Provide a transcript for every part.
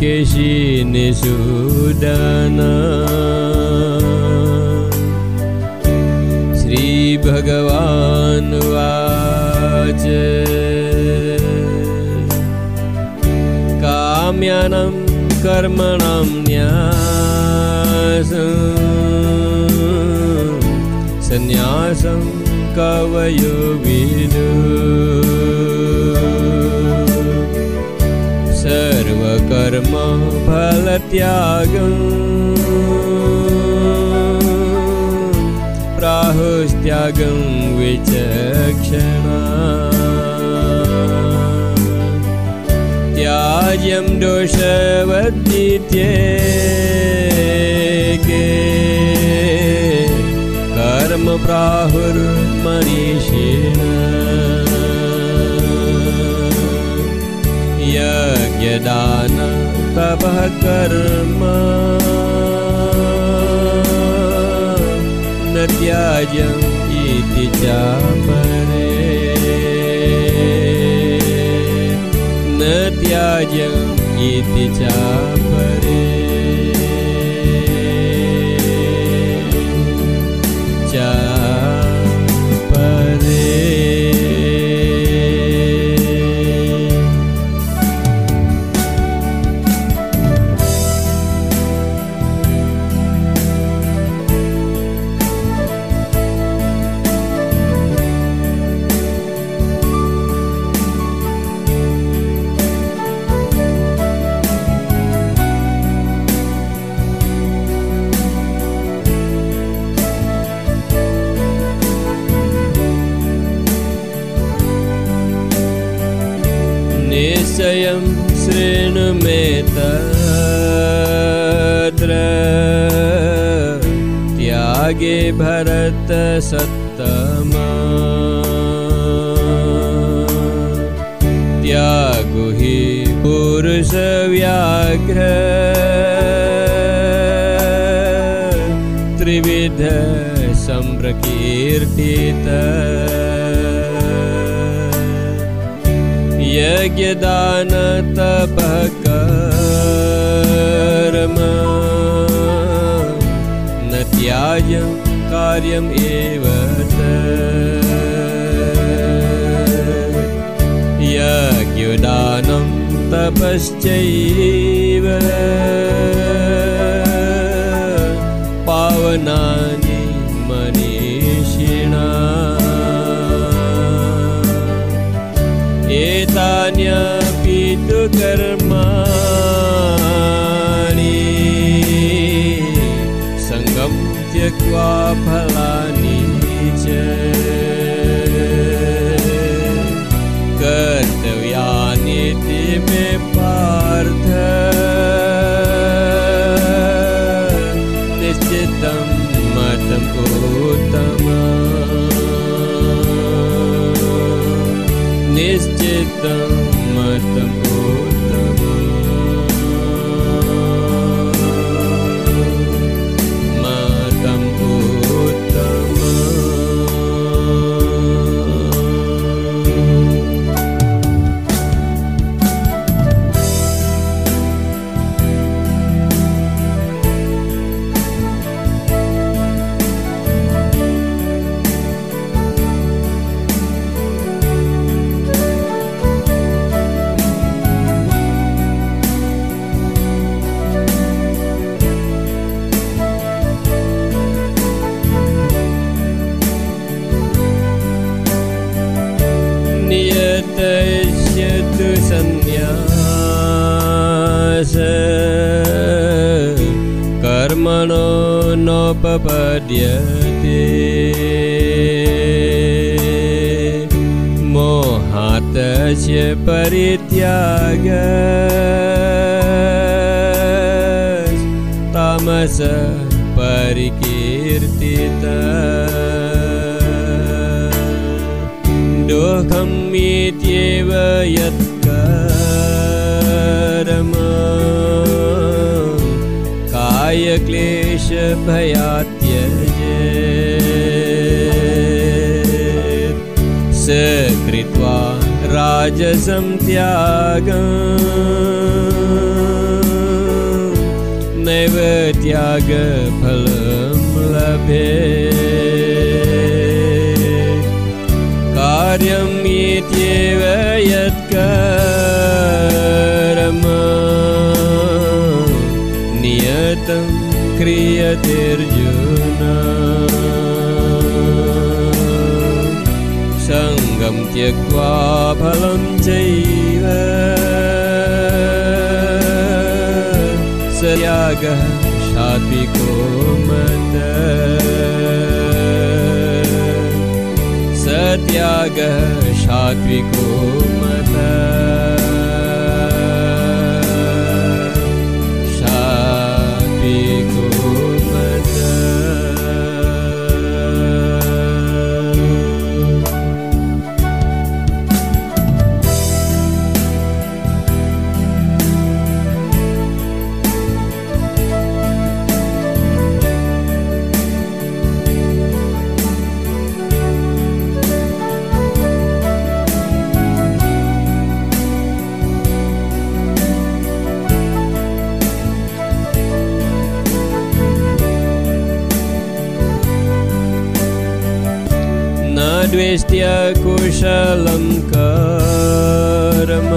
पृथक्केशी निषूदना श्रीभगवानुवाच काम्यानं कर्मणां न्यास सन्न्यासं कवयो सर्वकर्मफलत्यागम् प्राहुस्त्यागं विचक्षणा त्याज्यं दोषवद्दित्ये कर्म प्राहुर्मनीषिण यज्ञदान तपः कर्म। न त्याज्यम् इति चापरे। न त्याज्यम् इति चापरे भरतसत्तमा। त्यागो हि पुरुषव्याघ्र। त्रिविध सम्प्रकीर्तित। यज्ञदानतपकर्म। न त्याज्यं कार्यम् एव यज्ञदानं तपश्चैव पावनानि मनीषिणा एतान्यपि कर्तव्यानीति मे पार्थ निश्चितं मतम् उत्तमम् नोपपद्यते मोहातस्य परित्याग मास परिकीर्तित दोहमित्येव यत्कर्म कायक्लेशभयात्यजे स कृत्वा राजसं त्याग। नैव त्यागफलं लभे कार्यं इत्येव यत्कर्म। नियतं क्रियतेऽर्जुन सङ्गं त्यक्त्वा फलं चैव। स यागः सात्विको मत। सत्यागः सात्विको द्वेष्ट्य कुशलं कर्म।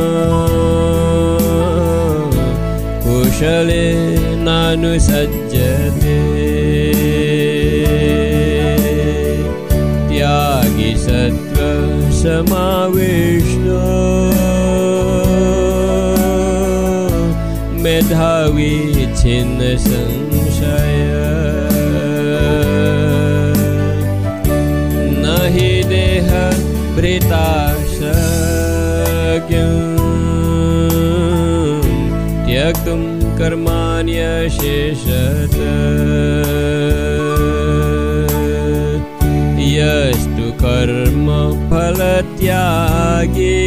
कुशले नानुसज्जते त्यागी सत्त्वसमाविष्टो। मेधावी छिन्न त्यक्तुं कर्माण्यशेषत। यस्तु कर्म फलत्यागी।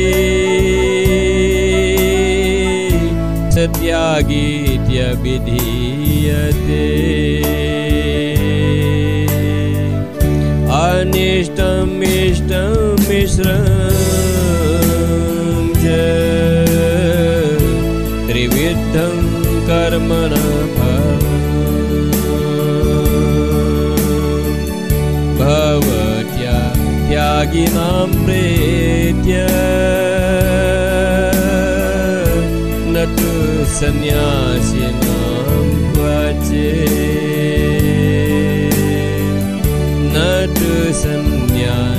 सत्यागीत्यभिधीयते अनिष्टमिष्टमिश्रं च। त्रिविधं कर्मण भवत्या त्यागिनां प्रेत्य। न तु सन्न्यासिनां सन्न्यासिनां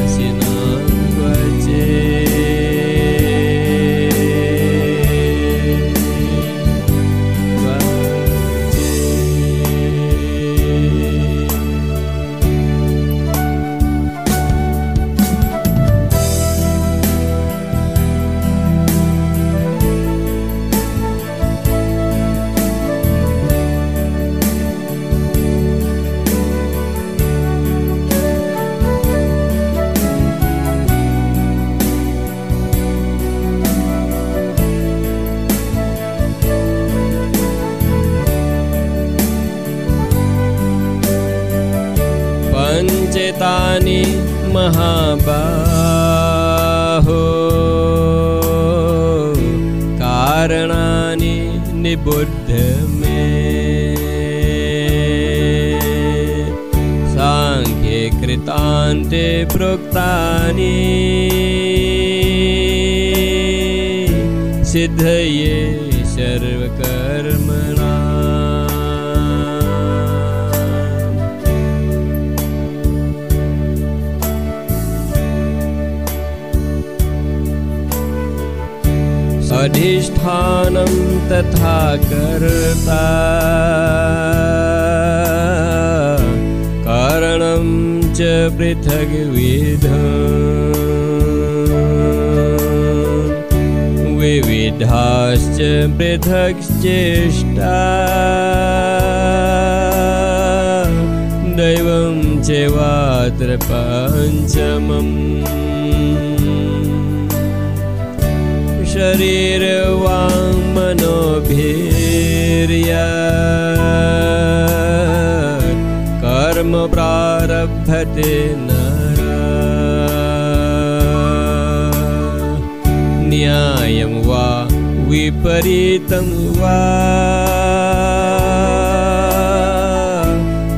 न्यायं वा विपरीतं वा।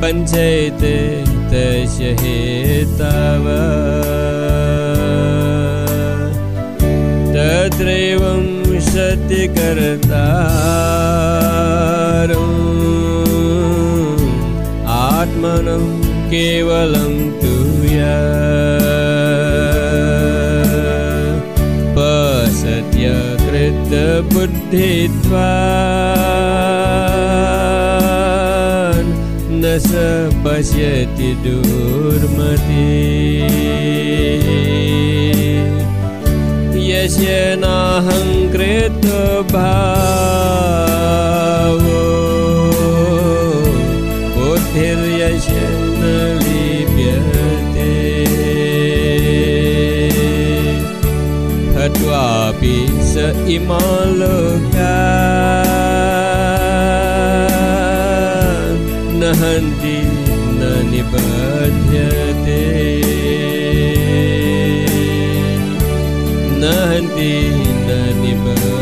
पञ्चैते तस्य हेतव तत्रैवं सत्यकर्ता आत्मनं केवलं तु पसत्यकृतबुद्धित्वा न स पश्यति दुर्मति यस्य नाहङ्कृतभावो बुद्धिर्यस्य हत्वापि स इमालोका न हन्ति न निबध्यते न हन्ति न निबध्यते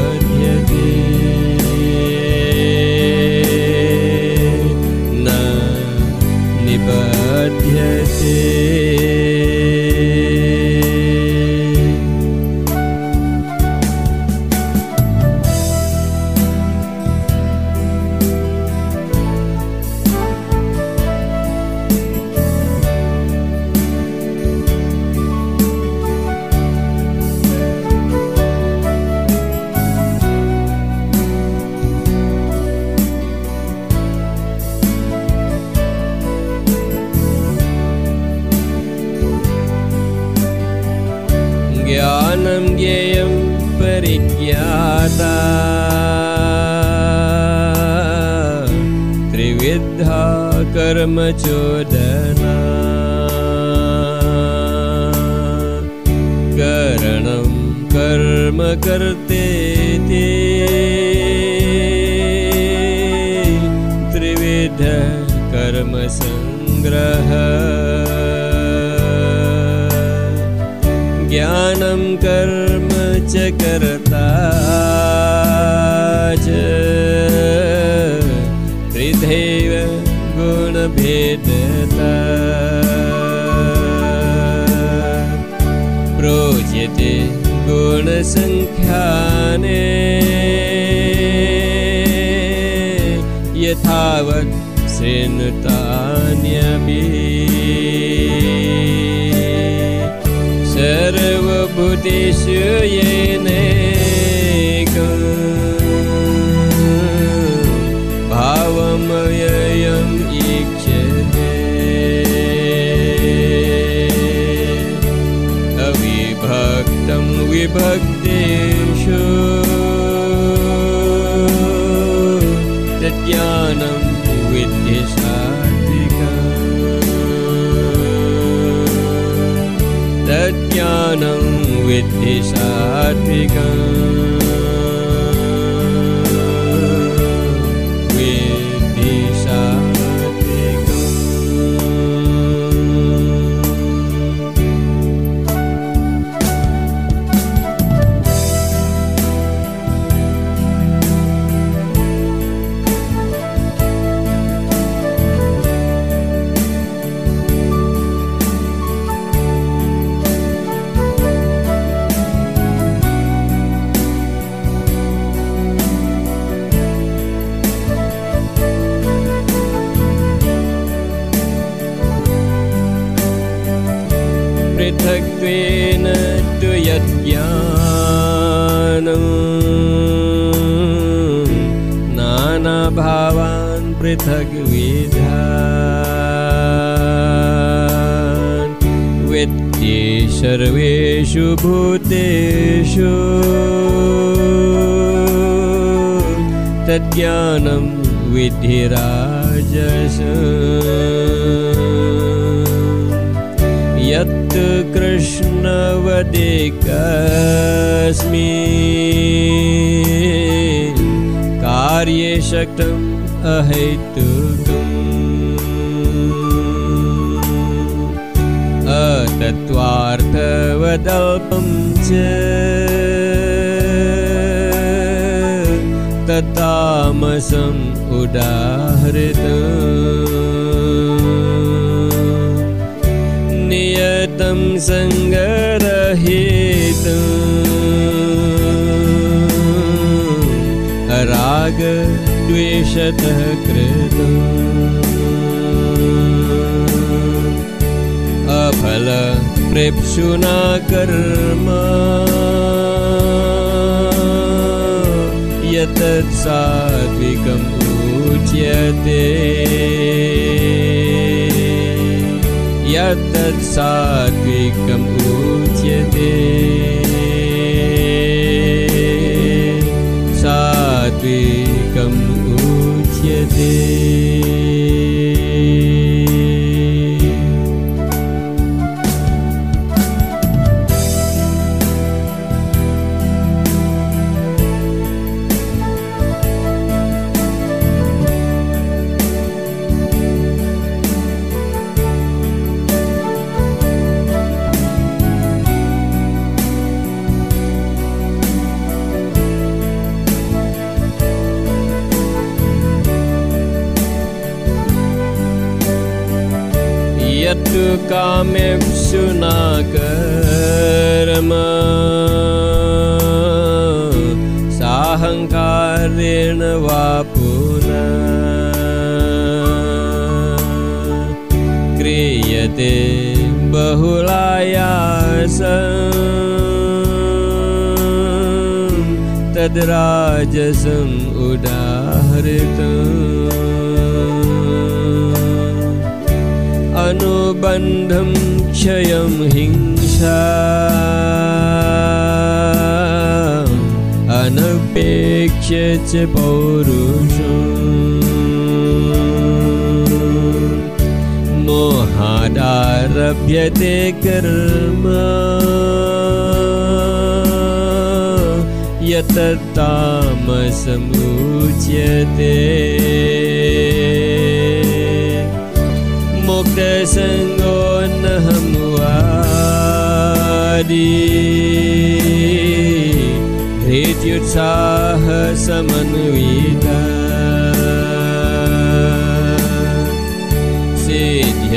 कर्मचोदना करणं कर्म कर्तेति त्रिविध कर्मसङ्ग्रह ज्ञानं कर्म च कर्ता गुणभेदता प्रोच्यते गुणसङ्ख्याने यथावत् शृणुतान्यपि सर्वभूतेषु येनैकं विभक्तेषु। तज्ज्ञानं विद्धि सात्विकम् तज्ज्ञानं विद्धि सात्विकम् ज्ञानं विधिराजस यत् कृष्णवदेकस्मि कार्ये शक्तम् शक्तिमहेतु अतत्त्वार्थवदल्पं च। उदाहृत। नियतं सङ्गरहित। रागद्वेषतः कृतम् अफलप्रेप्सुना कर्म यतत् सात्विकम् उच्यते। यतत् सात्विकम् उच्यते। सात्विकम् उच्यते तद्राजसम् उदाहृतम् अनुबन्धं क्षयं हिंसा अनपेक्ष्य च पौरुषम् मोहादारभ्यते कर्म यतत्तामसमुच्यते मुक्तसङ्गो नहं वादी धृत्युत्साहसमन्विता सिद्ध्य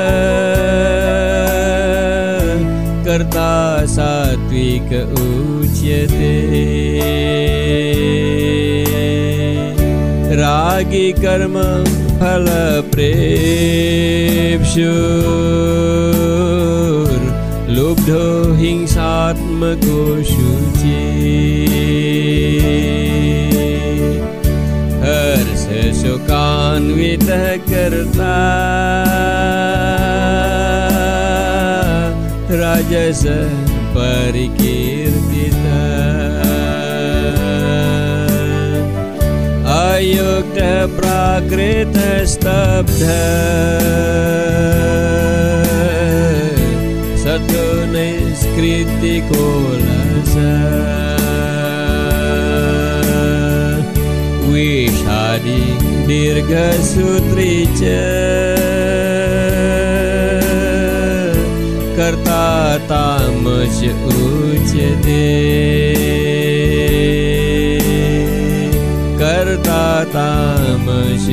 कर्ता सात्विक उच्यते। रागी कर्म फलप्रेप्सु लुब्धो हिंसात्मको शुचि। हर्षशोकान्वितः कर्ता राजस परिकीर्तिता अयुक्तप्राकृतस्तब्ध सतो निष्कृतिकोलस विषादि दीर्घसूत्री च कर्ता तामस उच्यते कर्ता तामस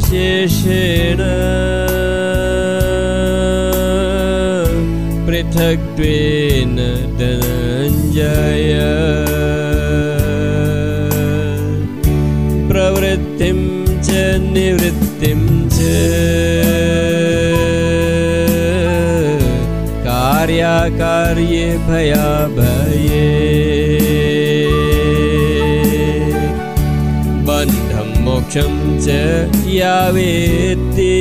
अशेषेण पृथक्त्वेन धनञ्जय। प्रवृत्तिं च निवृत्तिं च कार्याकार्ये भयाभये च यावेत्ति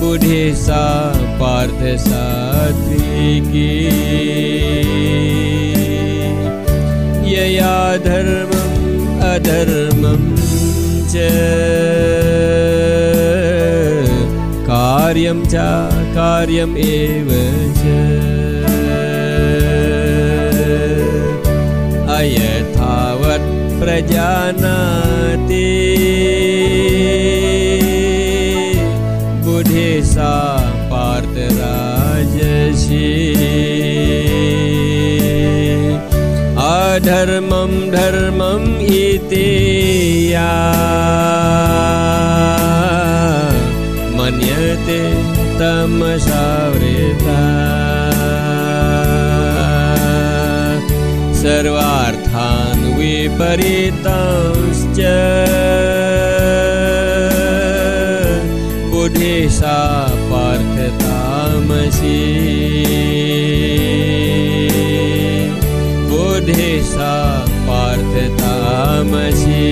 बुद्धि सा पार्थसात्विकी यया धर्मम् अधर्मं च। कार्यं च कार्यम् एव च। अयथावत् प्रजानाति बुद्धि सा पार्थराजसी अधर्मं धर्मम् इति या। मन्यते तमसावृता सर्वार्थान् विपरीतांश्च बुद्धि सा पार्थतामसि। बुद्धि सा पार्थतामसि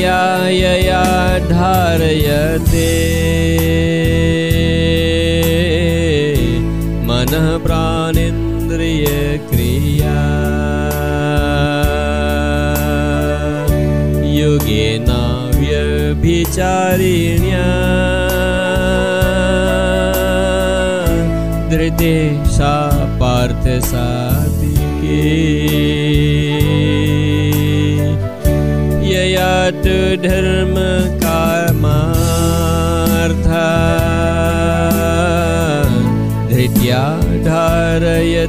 भेद्यायया धारयते मनः प्राणेन्द्रियक्रिया योगेनाव्यभिचारिण्या धृते सा पार्थसाधिके यया तु धर्मकामार्था धृत्या धारयतिर्जुन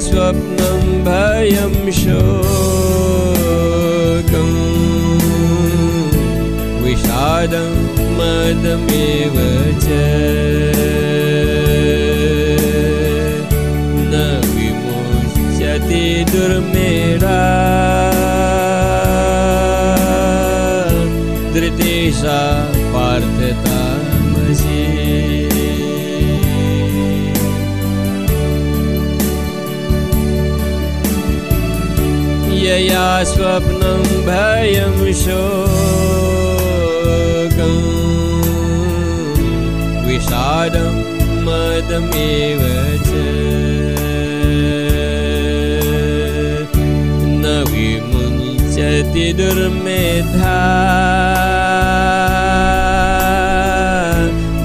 स्वप्नं भयं शोकं विषादं मदमेव च स्वप्नं भयं शोकं। विषादं मदमेव च। न विमुञ्चति दुर्मेधा।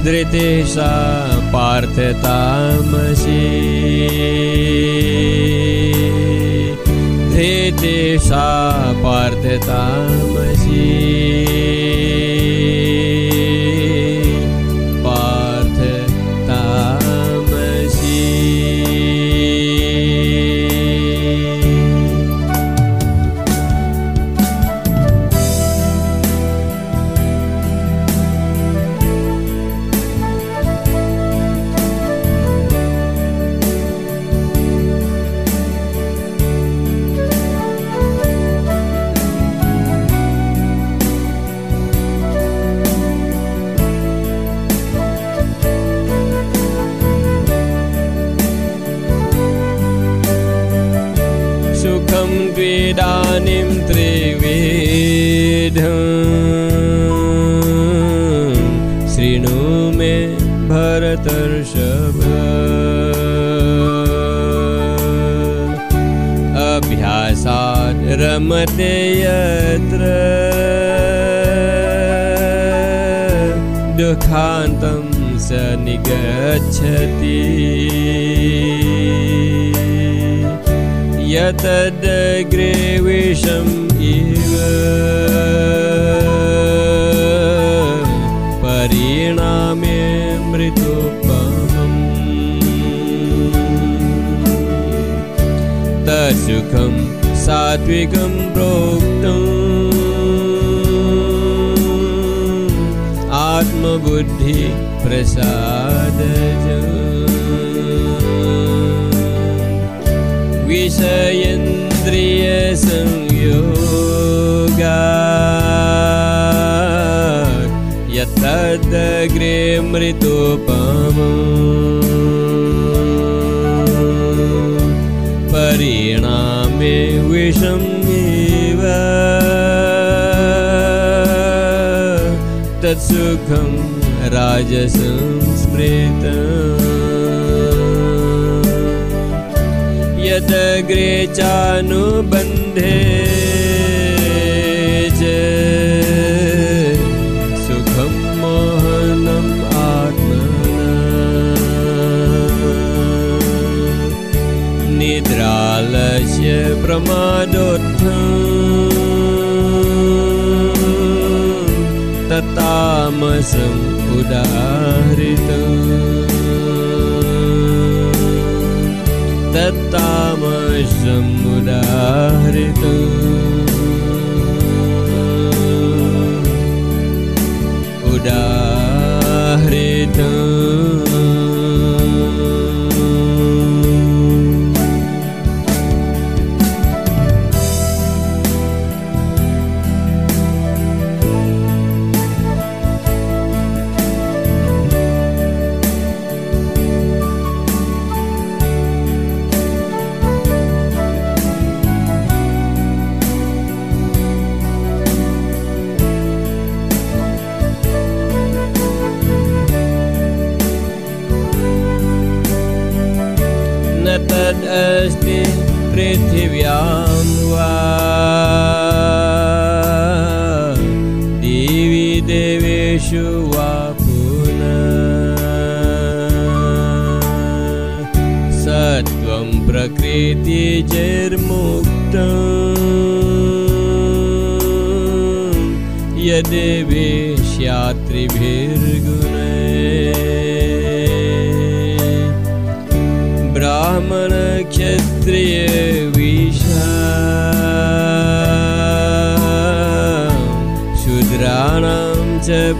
धृते सा पार्थतामसि धृते सा पार्थतामसि पार्थतामसि दुःखान्तं स निगच्छति यतदग्रे विषम् इव परिणामे मृतोपमम् तत्सुखं सात्विकं प्रोक्तम् आत्मबुद्धि प्रसादज विषयेन्द्रियसंयोगा यत्तदग्रे मृतोपम परिणामे विषमेव। तत्सुखं राजसंस्मृतम् यदग्रे चानुबन्धे प्रमादोत्थम् ततामसम् उदाहृतम्। तत्तामसमुदाहृत उदाहृत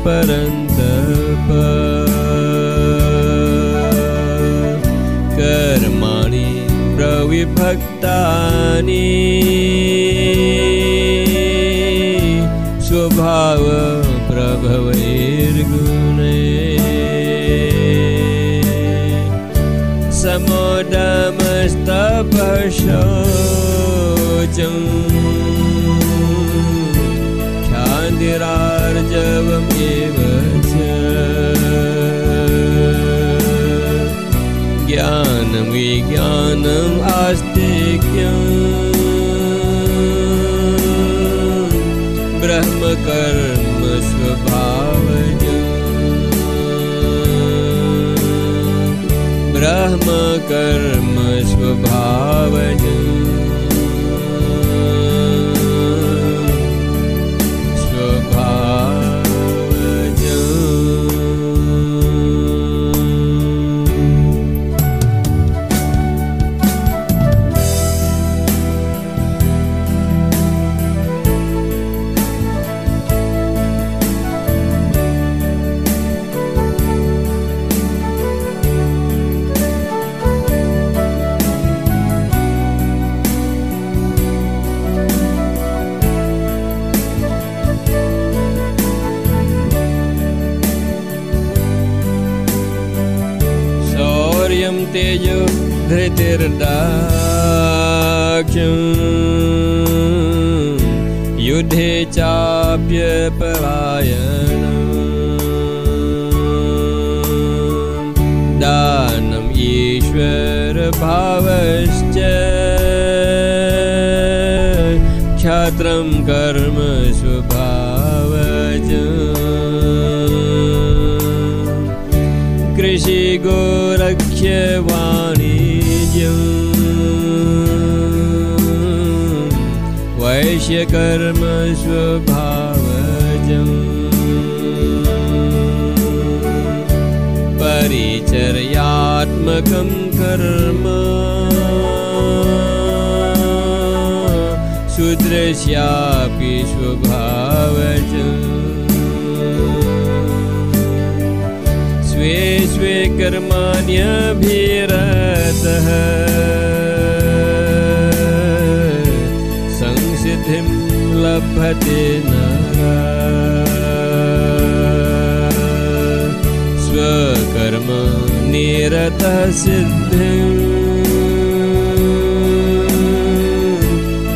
परन्तप कर्माणि प्रविभक्तानि स्वभावप्रभवैर्गुणे समोदमस्तपशोचं ख्यान्तिरार्जवमेव ज्ञानं विज्ञानम् आस्तिक्यम्। ब्रह्मकर्म स्वभावज ब्रह्मकर्म स्वभावज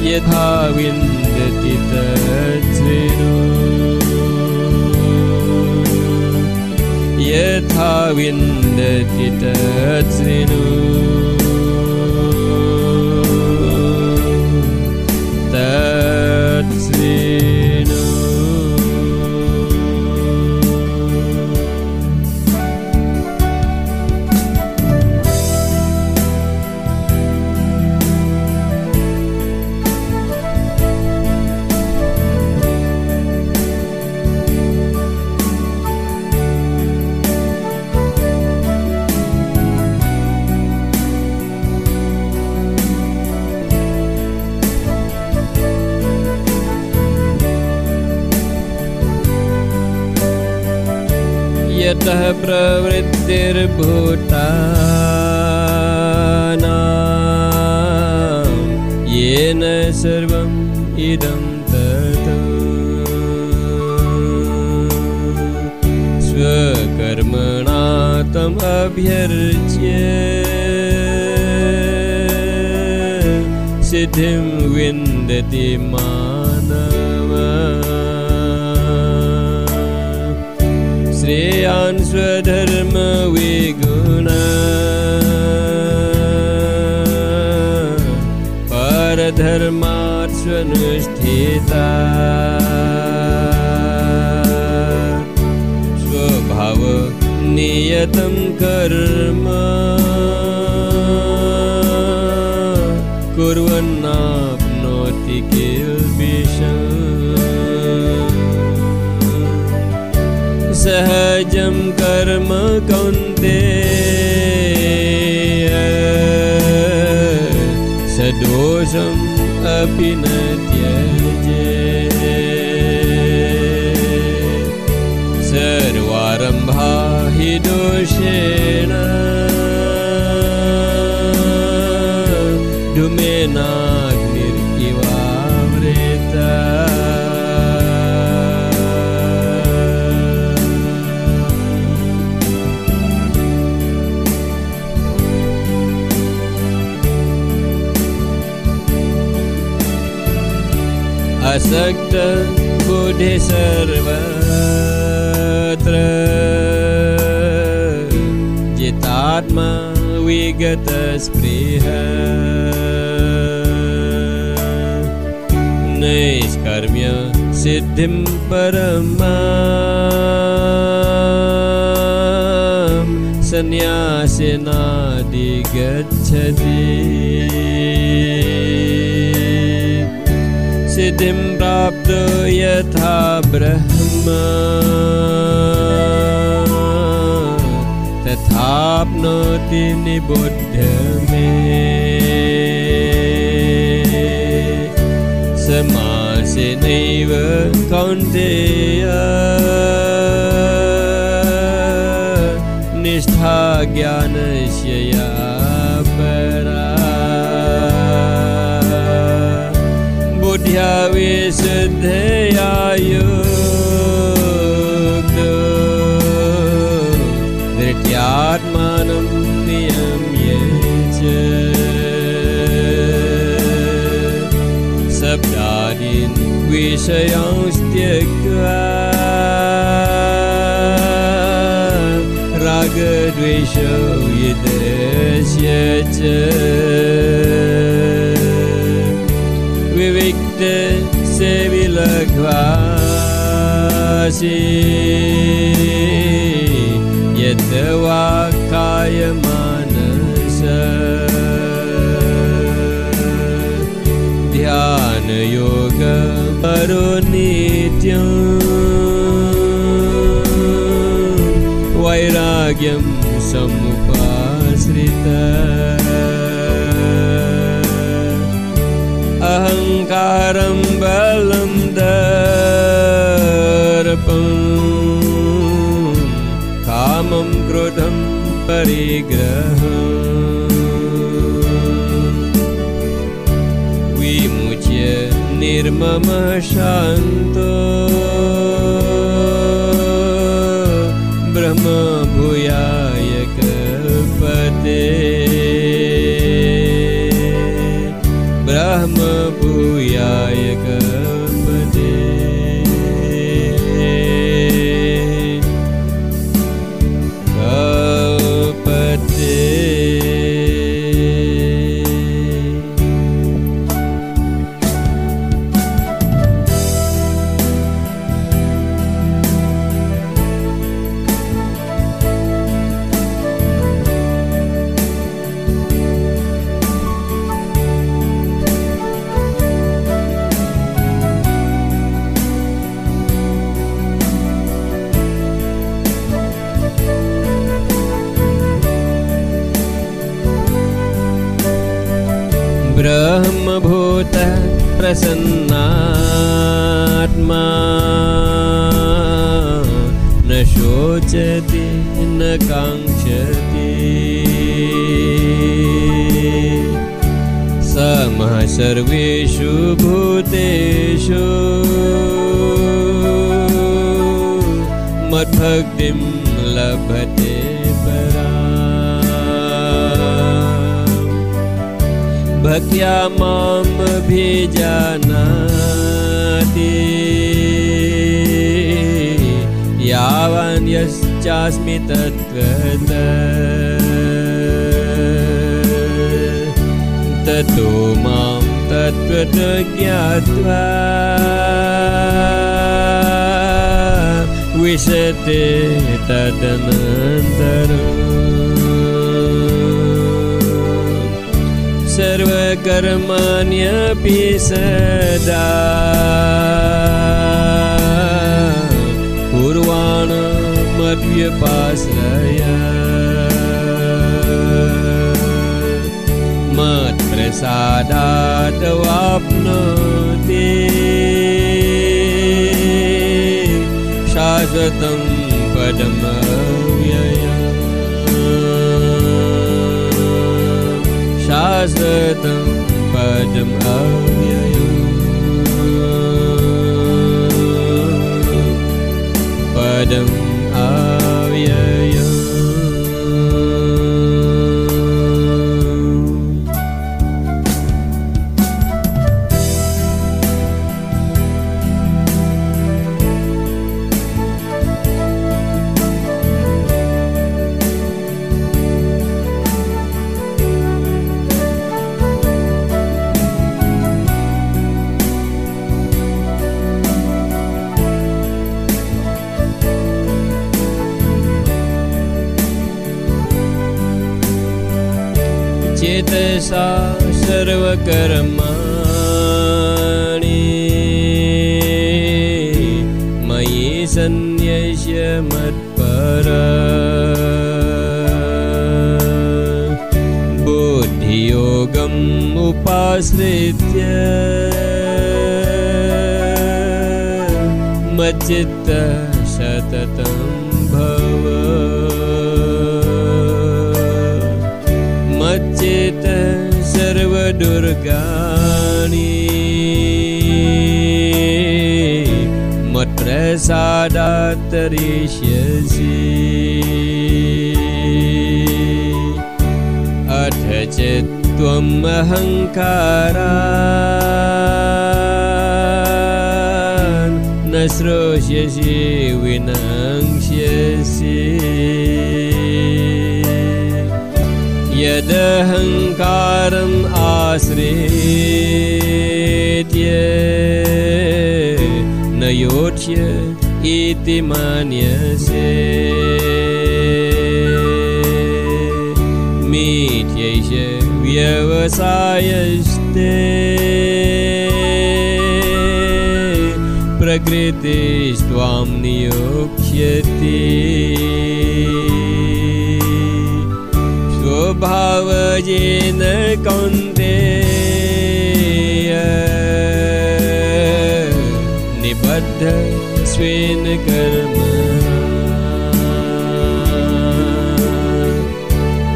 यथा विन्दति तच्छृणु यथा विन्दति तच्छृणु प्रवृत्तिर्भूतानां येन सर्वम् इदं तत्। स्वकर्मणा तम् अभ्यर्च्य सिद्धिं विन्दति मानवा स्वधर्मविगुण स्वभाव नियतं कर्म कुर्वन्नाप्नोति किल्बिषम् सहजं कर्म कौन्ते। सदोषम् अपि न त्यजे। सर्वारम्भा हि दोषेण। धूमेनाग्निरिवावृता असक्त बुद्धि सर्वत्र। जितात्मा विगतस्पृह नैष्कर्म्य सिद्धिं परमा। सन्न्यासिनादिगच्छति प्राप्तो यथा ब्रह्म। तथाप्नोति निबुद्ध मे समासेनैव कौन्तेय। निष्ठा ज्ञानस्य या बुद्ध्या विशुद्धया युक्तो धृत्यात्मानं नियम्य च। शब्दादीन् विषयांस्त्यक्त्वा। रागद्वेषो युधस्य च विलघ्वासि यत् वाक्कायमानस ध्यानयोग परो नित्यम् वैराग्यं समुपाश्रित अहङ्कारं परिग्रह। विमुच्य निर्ममशान्तो ब्रह्मभूयाय प्रसन्नात्मा न शोचति न काङ्क्षति। समः सर्वेषु भूतेषु मद्भक्तिं भक्त्या मामभिजानाति यावान् यश्चास्मि तत्त्वत। ततो मां तत्त्वत ज्ञात्वा विशते तदनन्तरम् सर्वकर्माण्यपि सदा कुर्वाण मद्व्यपाश्रय मत्प्रसादादवाप्नोति शाश्वतं पदमव्ययम् शाश्वतं पदम् अव्ययम् पदम् सर्वकर्माणि मयि सन्न्यस्य मत्पर बुद्धियोगम् उपाश्रित्य। मच्चित्त सर्वदुर्गाणि मत्प्रसादात्तरिष्यसि अथ च त्वम् अहङ्कारान् न श्रोष्यसि विनङ्क्ष्यसि यदहङ्कारम् आश्रित्य न योच्य इति मन्यसे। मिथ्यैष व्यवसायस्ते। प्रकृतिस्त्वां नियोक्ष्यति स्वभावजेन कौन्ते निबद्ध स्वेन कर्म।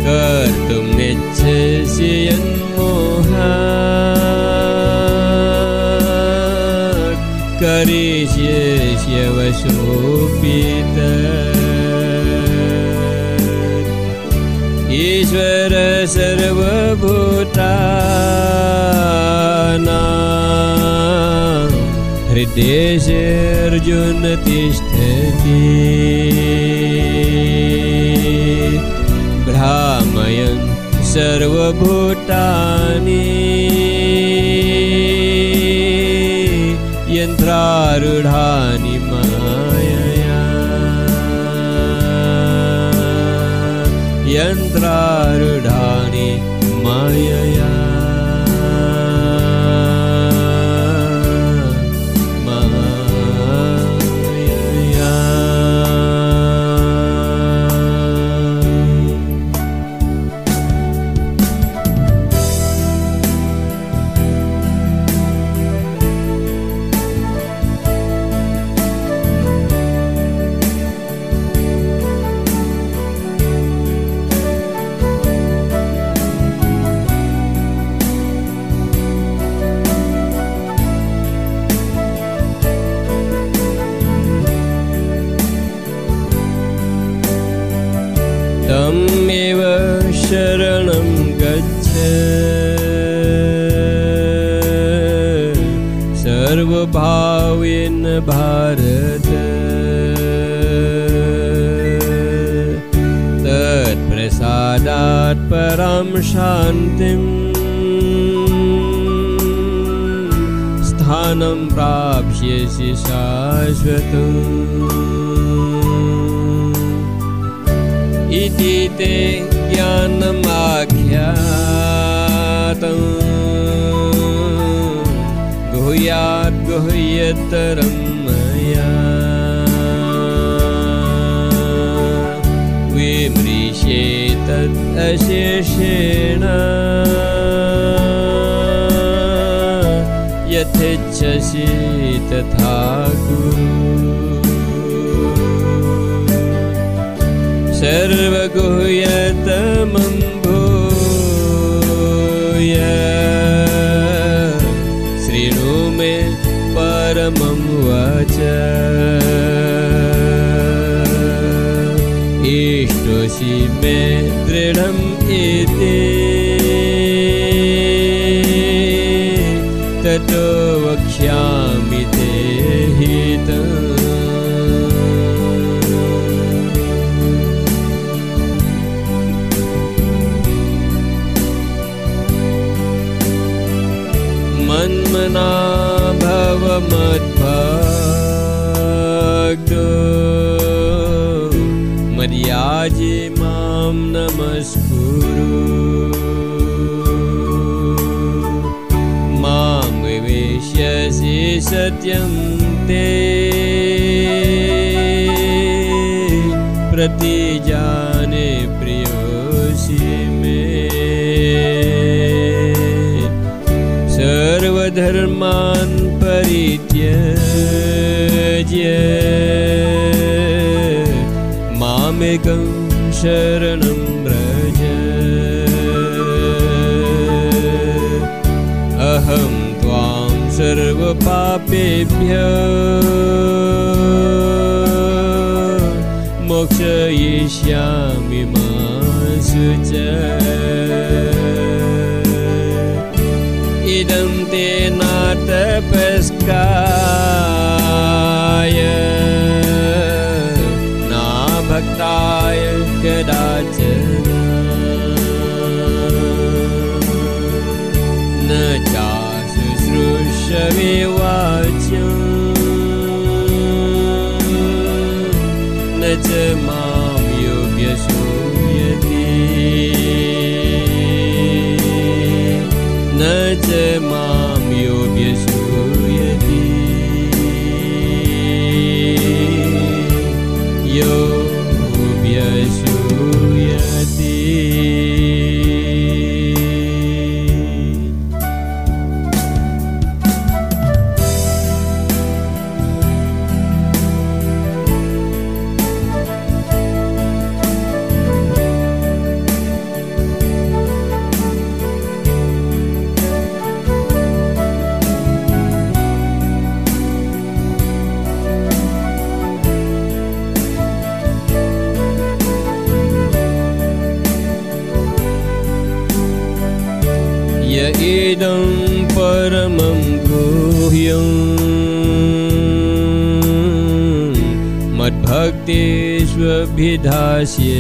कर्तुं यन्मोहा करिष्यस्य ईश्वर सर्वभूतानां। हृदेशे अर्जुन तिष्ठति। भ्रामयन् सर्वभूतानि। यन्त्रारूढानि मायया। यन्त्रारूढानि मायया मायया शान्तिम् स्थानं प्राप्स्यसि शाश्वतम् इति ते ज्ञानमाख्यातम्। गुह्यात् गुह्यतरं विमृशेतत् अशेषेण यथेच्छसि तथा कुरु सर्वगुह्यतमं भूय शृणु मे परमं वच इष्टोषि मे दृढम् इति ततो वक्ष्यामि ते हितम् शरणं व्रज अहं त्वां सर्वपापेभ्य च मां योग्यशूयति न च मां योग्यशूयति इदं 学习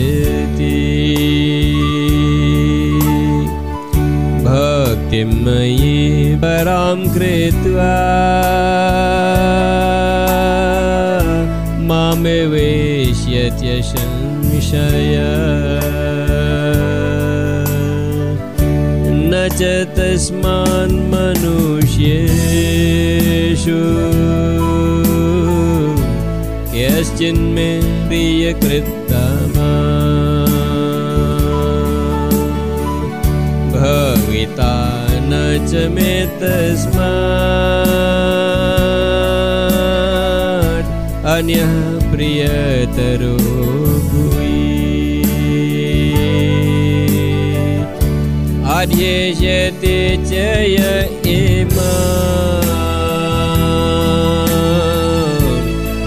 तस्मात् अन्यः प्रियतरो आद्येष्यते च य इमा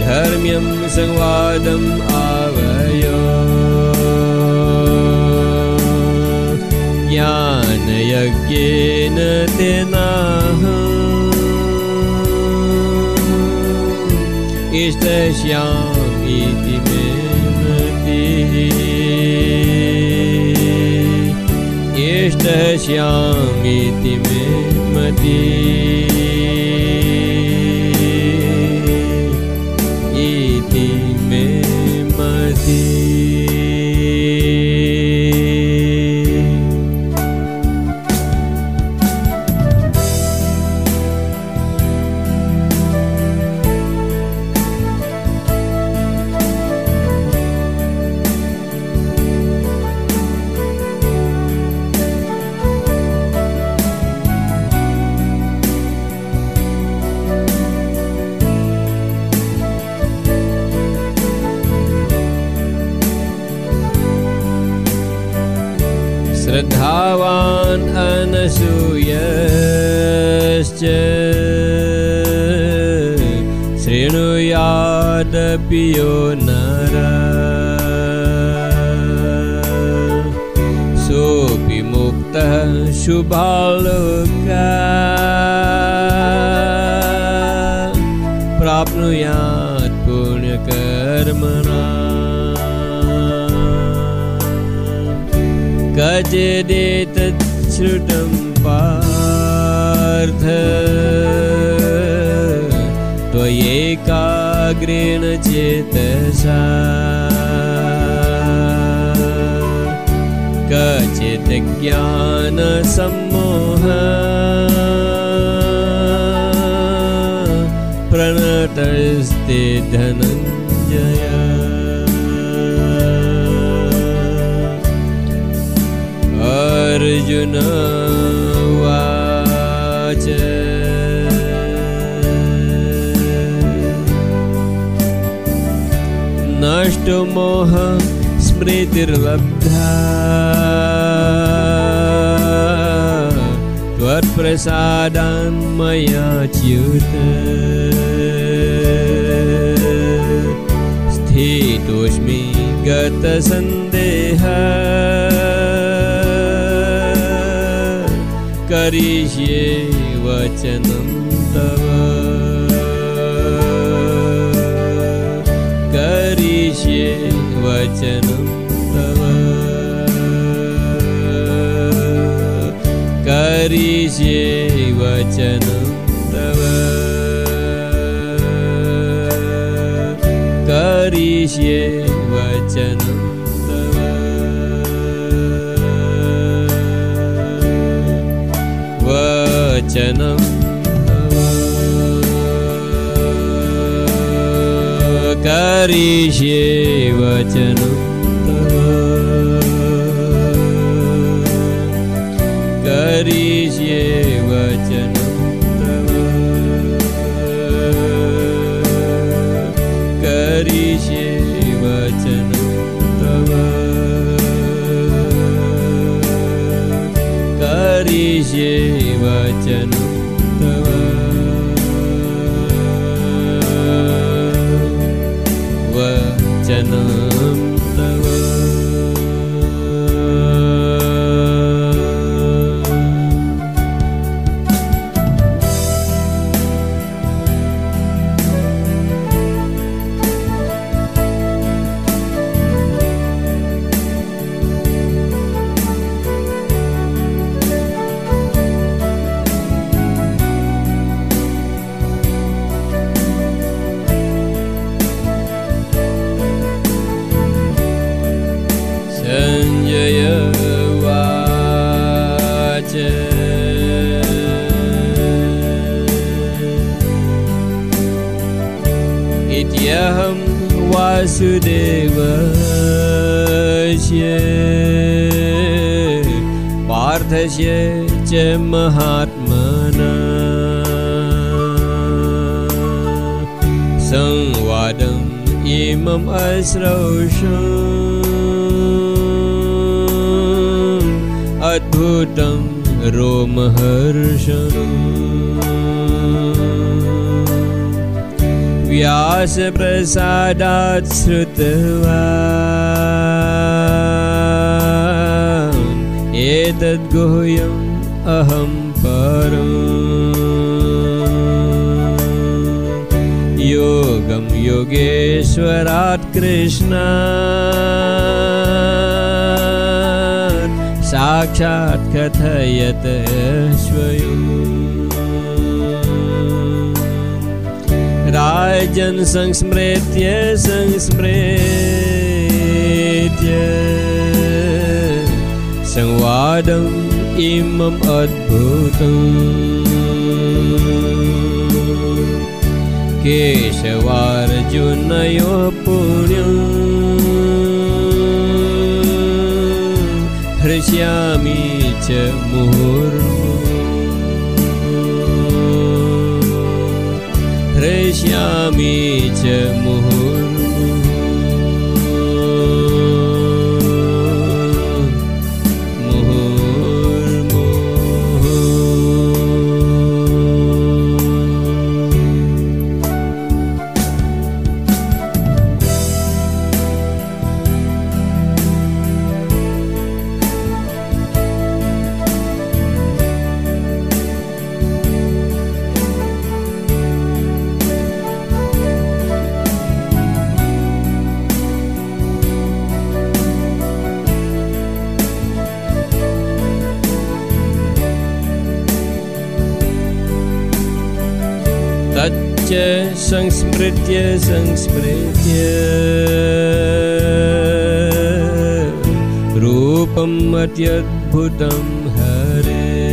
धर्म्यं संवादम् आवयो। ज्ञानयज्ञेन तेनाह इष्टश्यामिति मे इष्टश्यामिति मे मति शृणुयादपि यो नर। सोऽपि मुक्तः शुभालोका चेतसा कचित् ज्ञानसम्मोह प्रणतस्ते धनञ्जय। अर्जुन मोह स्मृतिर्लब्धा। त्वत्प्रसादान्मया च्युत स्थितोऽस्मि गतसन्देह। करिष्ये वचनं वचनं तव। करिष्ये वचनं तव। करिष्ये वचनं तव वचनं करिष्ये वचनं। करिष्ये वचनं करिष्ये वचनं तव करिष्ये वचनं वचनं साक्षात् कथयत स्वयम् राजन् संस्मृत्य संस्मृत्य संवादम् इमम् अद्भुतम् केशवार्जुनयो पुण्यम् हृष्यामि च मुहुर्मुहुः हृष्यामि च संस्मृत्य संस्मृत्य। रूपम् अत्यद्भुतं हरे।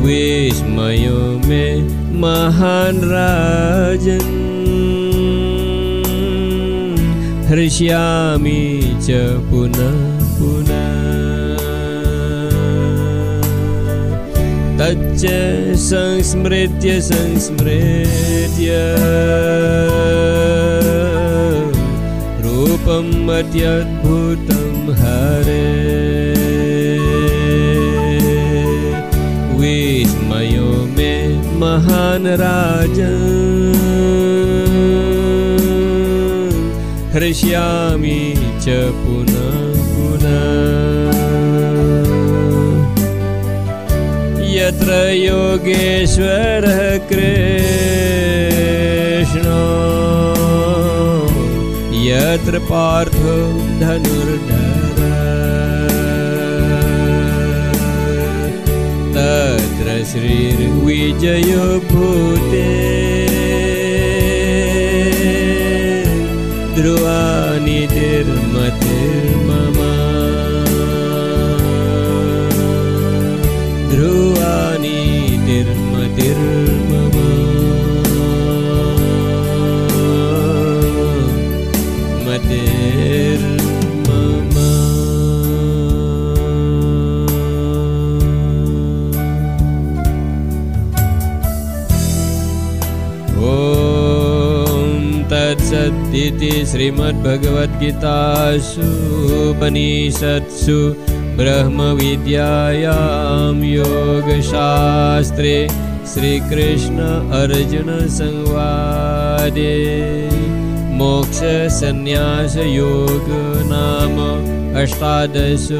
विस्मयो मे महान् राजन्। हृष्यामि च पुनः तच्च संस्मृत्य संस्मृत्य। रूपम् अत्यद्भुतं हरे। विस्मयो मे महान् राजन्। हृष्यामि च पुनः यत्र योगेश्वरः कृष्णो। यत्र पार्थो धनुर्धर। तत्र श्रीर्विजयो भूते। ध्रुवानितिर्मतिर्मम इति श्रीमद्भगवद्गीतासु उपनिषत्सु ब्रह्मविद्यायां योगशास्त्रे श्रीकृष्ण अर्जुनसंवादे मोक्षसन्न्यासयोग नाम अष्टादशोऽध्याय